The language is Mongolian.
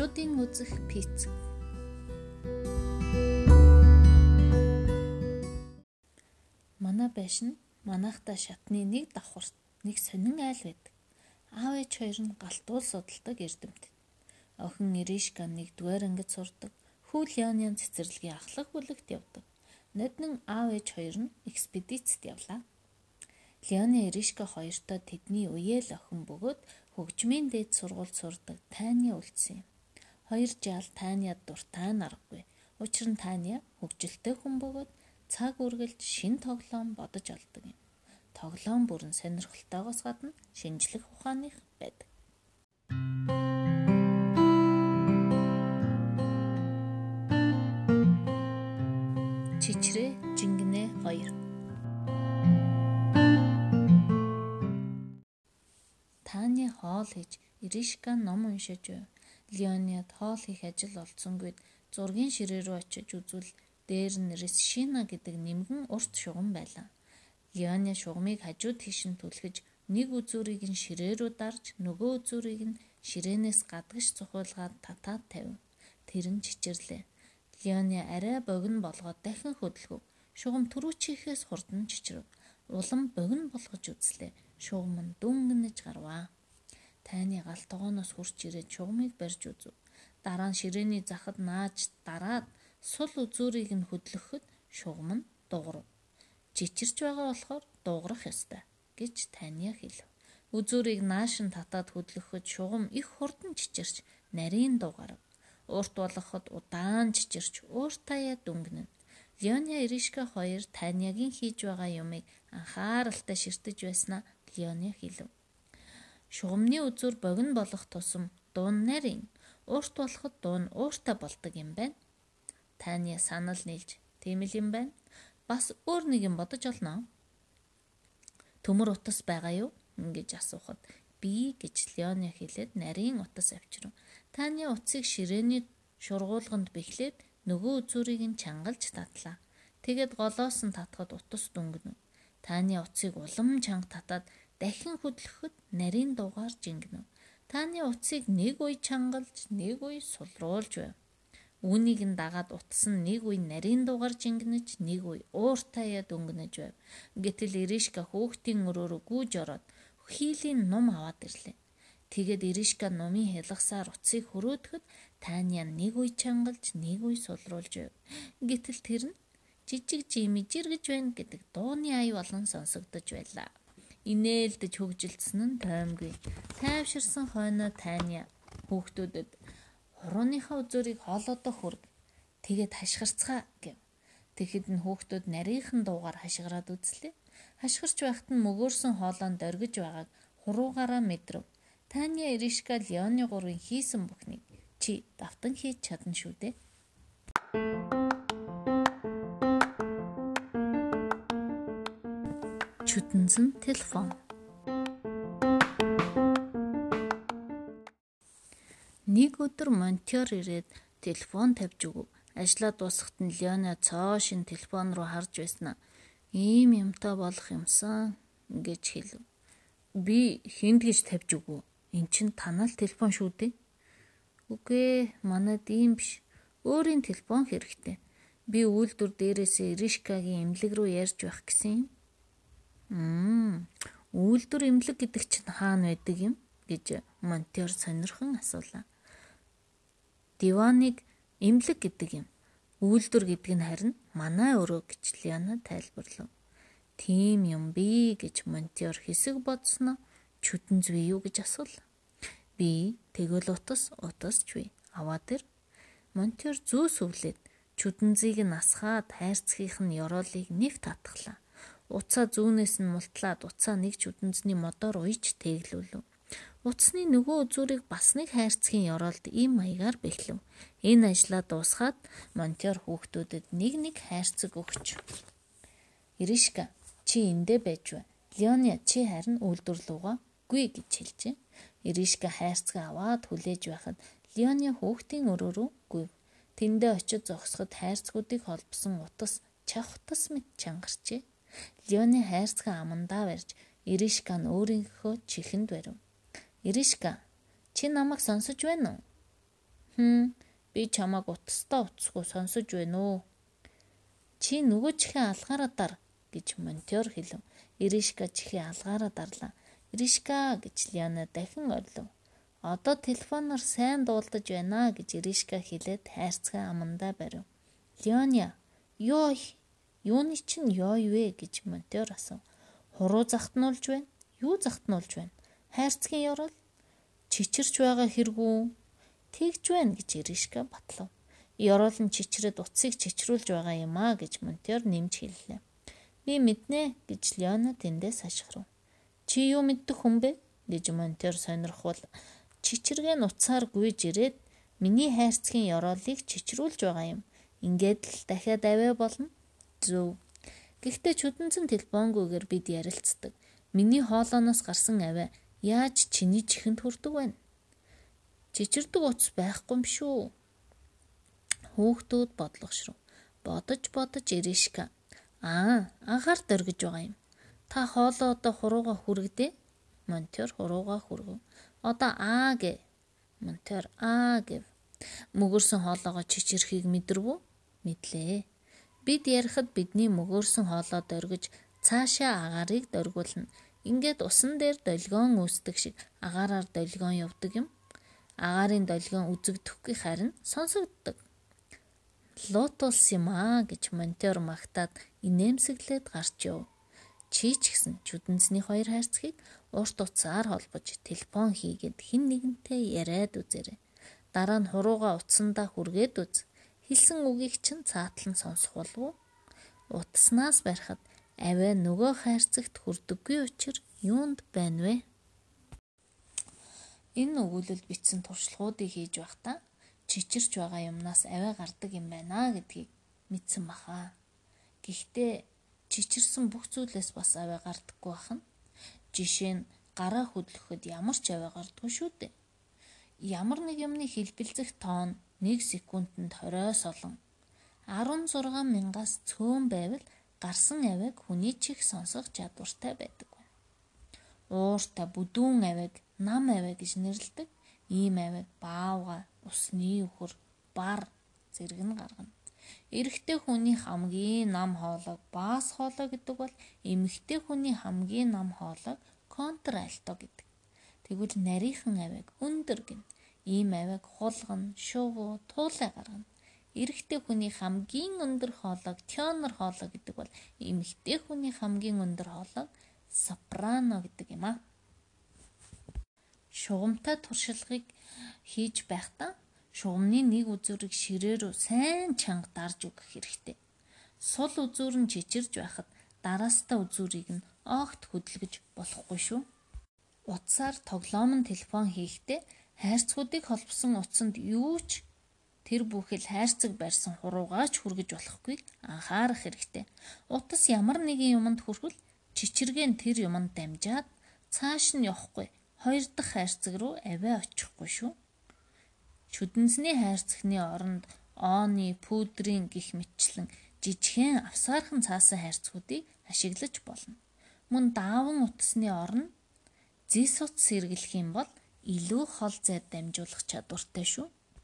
Монголчуудын үзэх пиц. Манай байшин манайхта шатны нэг давхарт нэг сонин айл байдаг. Аав ээж хоёр нь галтуул судалдаг эрдэмт. Охин Иришка нэгдүгээр ангид сурдаг. Хүү Леонийн цэцэрлэгийн ахлах бүлэгт явдаг. Ноднын аав ээж хоёр нь экспедицэд явлаа. Леони Иришка хоёртой тэдний үеэл охин бөгөөд хөгжмийн дээд сургуульд сурдаг Таня үлдсэн юм. Хоёр жаал Таня дуртай наргагүй. Учир нь Таня хөгжилтэй хүн бөгөөд цаг үргэлж шин тоглоом бодож олдог юм. Тоглоом бүрэн сонирхолтойгоос гадна шинжлэх ухааных байдаг. Чичрээ Жингнэ 2 Таня хоол хийж Иришка ном уншиж байв. Леониад хоол хийх ажил олцсонгүйд зургийн ширээ рүү очиж үзвэл дээр нь Решина гэдэг нэмгэн урт шугам байлаа. Леони шугамыг хажуу тийш нь түлхэж нэг үзүүрийг нь ширээ рүү дарж нөгөө үзүүрийг нь ширээнээс гадагш цухуулгаад татаад тавив. Тэр нь чичирлээ. Леони арай богино болгоод дахин хөдөлгөв. Шугам түрүүчийнхээс хурдан чичрэв. Улам богино болгож үзлээ. Шугам нь дүнгэнэж гарваа. Тайны гал тогооноос хурч ирээд шугамыг барьж үзв. Дараа нь ширээний захад нааж дараад сул үзүүрийг нь хөдлөхөд шугам нь дуурав. Жичирч байгаа болохоор дуугарах ёстой гэж Таня хэлв. Үзүүрийг нааш нь татаад хөдлөхөд шугам их хурдан чичирч нарийн дуугарав. Урт болгоход удаан чичирч ууртаяа дүнгэнэ. Леоня Иришка хоёр Танягийн хийж байгаа юмыг анхааралтай ширтэж байснаа Леоня хэлв. Шугамны үзүүр богино болох тусам дуун нарийн уурт болоход дуун ууртай болдог юм байна. Таня санал нийлж тийм л юм байна. Бас өөр нэг юм бодож олно. Төмөр утас байгаа юу? гэж асуухад би гэж Леоня хэлээд нарийн утас авчирв. Таня утсыг ширээний шургуулганд бэхлээд нөгөө үзүүрийг нь чангалж татлаа. Тэгэд голоос нь татхад утас дүнгэнэ. Таня утсыг улам чанга татаад дахин хөдлөхөд нарийн дугаар жингэнэ. Таны утсыг нэг үе чангалж, нэг үе сулруулж байв. Үүнийг нь дагаад утас нь нэг үе нарийн дугаар жингэнэж, нэг үе ууртаяа дөнгөнөж байв. Гэтэл Иришка хөөхтийн өрөөрөө гүйж ороод хийлийн ном аваад ирлээ. Тэгээд Иришка номын хялгасаар утсыг хөрөөдөхөд Таня нэг үе чангалж, нэг үе сулруулж байв. Гэтэл тэр нь жижиг жими жиргэж байна гэдэг дууны ая болон сонсогдож байлаа. Инээлдэж хөгжилдсөн нь тоймгүй. Тайвширсан хойноо Таня хүүхдүүдэд хурууныхаа үзүүрийг хоолоодоо хүрг. Тэгээд хашгирцгаа гэв. Тэгэхэд нь хүүхдүүд нарийнхан дуугаар хашгираад үзлээ. Хашгирч байхад нь мөгөөрсөн хоолоон дөргиж байгааг хуруугаараа мэдрэв. Таня Иришка Леоны гурвын хийсэн бүхнийг чи давтан хийж чадна шүү дээ. Чүтэнзэн телефон Нэг өдөр монтёр ирээд телефон тавьж өгөв. Ажлаа дуусахад нь Леона цоо шин телефон руу харж байснаа. Ийм юмтай болох юмсан гэж хэлв. Би хүнд гэж тавьж өгөө. Эн чин танал телефон шүү дээ. Үгүй манад ийм биш. Өөрийн телефон хэрэгтэй. Би үйлдвэр дээрээсээ Иришкагийн эмнэлэг рүү ярьж байх гэсэн юм. Үйлдвэр эмнэлэг гэдэг чинь хаана байдаг юм гэж монтёр сонирхон асуулаа. Диваныг эмнэлэг гэдэг юм. Үйлдвэр гэдэг нь харин манай өрөө гэж Лиана тайлбарлав. Тийм юм би гэж монтёр хэсэг бодсноо чүтэн зүй юу гэж асуулаа. Би тэгвэл утас утасч вэ. Аваад ир. Монтёр зүүс өвлээд чүдэнзийг нь асгаад хайрцгийнх нь ёроолыг нэв татглаа. Уцаа зүүнээс нь мултлаад уцаа нэг чүдэнзний модоор уйж тэглүүлв. Утасны нөгөө үзүүрийг бас нэг хайрцгийн ёроолд ийм маягаар бэхлэв. Энэ ажлаа дуусгаад монтёр хүүхдүүдэд нэг нэг хайрцаг өгч. Иришка чи эндэ байж бай. Леоня чи харин үйлдвэрлэвгаа гүй гэж хэлжээ. Иришка хайрцаг аваад хүлээж байхад Леоня хүүхдийн өрөө рүү гүйв. Тэндээ очиж зогсоход хайрцгуудыг холбосон утас чавхтас мэт чангарчээ. Леоны хайрцаг амандаа барьж Иришка нь өөрийнхөө чихэнд барив. Иришка чи намайг сонсож байна уу? Хм би чамааг утастаа утасгүй сонсож байна уу? Чи нөгөө чихээ алгаараа дар гэж монтер хэлв. Иришка чихээ алгаараа дарлаа. Иришка гэж Лиана дахин орлов. Одоо телефоноор сайн дуулдаж байна гэж Иришка хэлээд хайрцаг амандаа барив. Леоня, ёо юуны чинь ёо вэ гэж монтер асуув. Хуруу захтнуулж байна. Юу захтнуулж байна? Хайрцгийн ёрол чичирч байгаа хэрэггүй. Тэгж байна гэж Иришка батлав. Ёрол нь чичрэд утсыг чичрүүлж байгаа юм а гэж монтер нэмж хэллээ. Би мэднэ гэж Леона тэндээс хашгирав. Чи юу мэддэг хүн бэ? гэж монтер сонирхвол чичиргээ нуцаар гүйж ирээд миний хайрцгийн ёроолыг чичрүүлж байгаа юм. Ингээд л дахиад аваа болно. Зөв. Гэхдээ чүдэнцэн телефонгүйгээр бид ярилцдаг. Миний хоолооноос гарсан аваа яаж чиний чихэнд хүрдэг вэ? Чичирдэг утас байхгүй юм шүү. Хүүхдүүд бодлогошров. Бодож бодож Иришка. Аа, анхаард өргөж байгаа юм. Та хоолоо одоо хурууга хүргдээ. Монтер хурууга хүргэв. Одоо аа гэ. Монтер аа гэв. Мөгөрсөн хоолоогоо чичирхийг мэдэрвүү? Мэдлээ. Бид ярихад бидний мөгөрсөн хоолоо дөргиж цаашаа агаарыг дөргүүлнэ. Ингээд усан дээр долгион үүсдэг шиг агаараар долгион явдаг юм. Агаарын долгион үзэгдэхгүй харин сонсогддог. Лотус юм аа гэж монтер магтаад инээмсэглээд гарч яв. Чи ч гэсэн чүдэнцний хоёр хайрцгийг урт утсаар холбож телефон хийгээд хин нэгэнтэй яриад үзээрэй. Дараа нь хурууга утсандаа хүргээд үз. Хэлсэн үгийг чинь цаатлан сонсох болов уу? Утаснаас барихад аваа нөгөө хайрцагт хүрдэггүй учир юунд байна вэ? Энэ өгүүлэлд бичсэн туршлагуудыг хийж байхдаа чичирч байгаа юмнаас аваа гардаг юм байна гэдгийг мэдсэн баха. Гэхдээ чичирсэн бүх зүйлээс бас аваа гардаггүй бахан. Жишээ нь гараа хөдлөхөд ямар ч аваа гардаггүй шүү дээ. Ямар нэг юмны хэлбэлзэх тоон 1 секундэд 20-оос олон 16 мянгаас цөөн байвал гарсан авийг хүний чих сонсох чадвартай байдаг. Уурта бүдүүн авийг нам аваа гэж нэрлэдэг. Ийм авийг баавга, усны өхөр, бар зэрэг нь гаргана. Эрэгтэй хүний хамгийн нам хоолойг баас хоолой гэдэг бол эмэгтэй хүний хамгийн нам хоолойг контральто гэдэг. Тэгвэл нарийнхан авиг өндөр гин. Ийм авиг хулган, шувуу, туулай гаргана. Эрэгтэй хүний хамгийн өндөр хоолойг тенор хоолой гэдэг бол эмэгтэй хүний хамгийн өндөр хоолойг сопрано гэдэг юм а. Шугамтай туршлагыг хийж байхдаа шугамны нэг үзүүрийг ширээ рүү сайн чанга дарж өгөх хэрэгтэй. Сул үзүүр нь чичирж байхад дараастаа үзүүрийг нь огт хөдөлгөж болохгүй шүү. Утсаар тоглоомн телефон хийхдээ хайрцагуудыг холбосон утсанд юу ч тэр бүхэл хайрцаг барьсан хуруугаач хүргэж болохгүйг анхаарах хэрэгтэй. Утас ямар нэгэн юмд хүрвэл чичиргээ нь тэр юмд дамжаад цааш нь явахгүй хоёр дахь хайрцаг руу аваа очихгүй шүү. Чүдэнсний хайрцагны орондооны, пүүдрийн гих мэтчлэн жижигхэн авсаархан цаасан хайрцагуудыг ашиглаж болно. Мөн дааван утасны оронд зис утас сэргэлэх юм бол илүү хол зайд дамжуулах чадвартай шүү.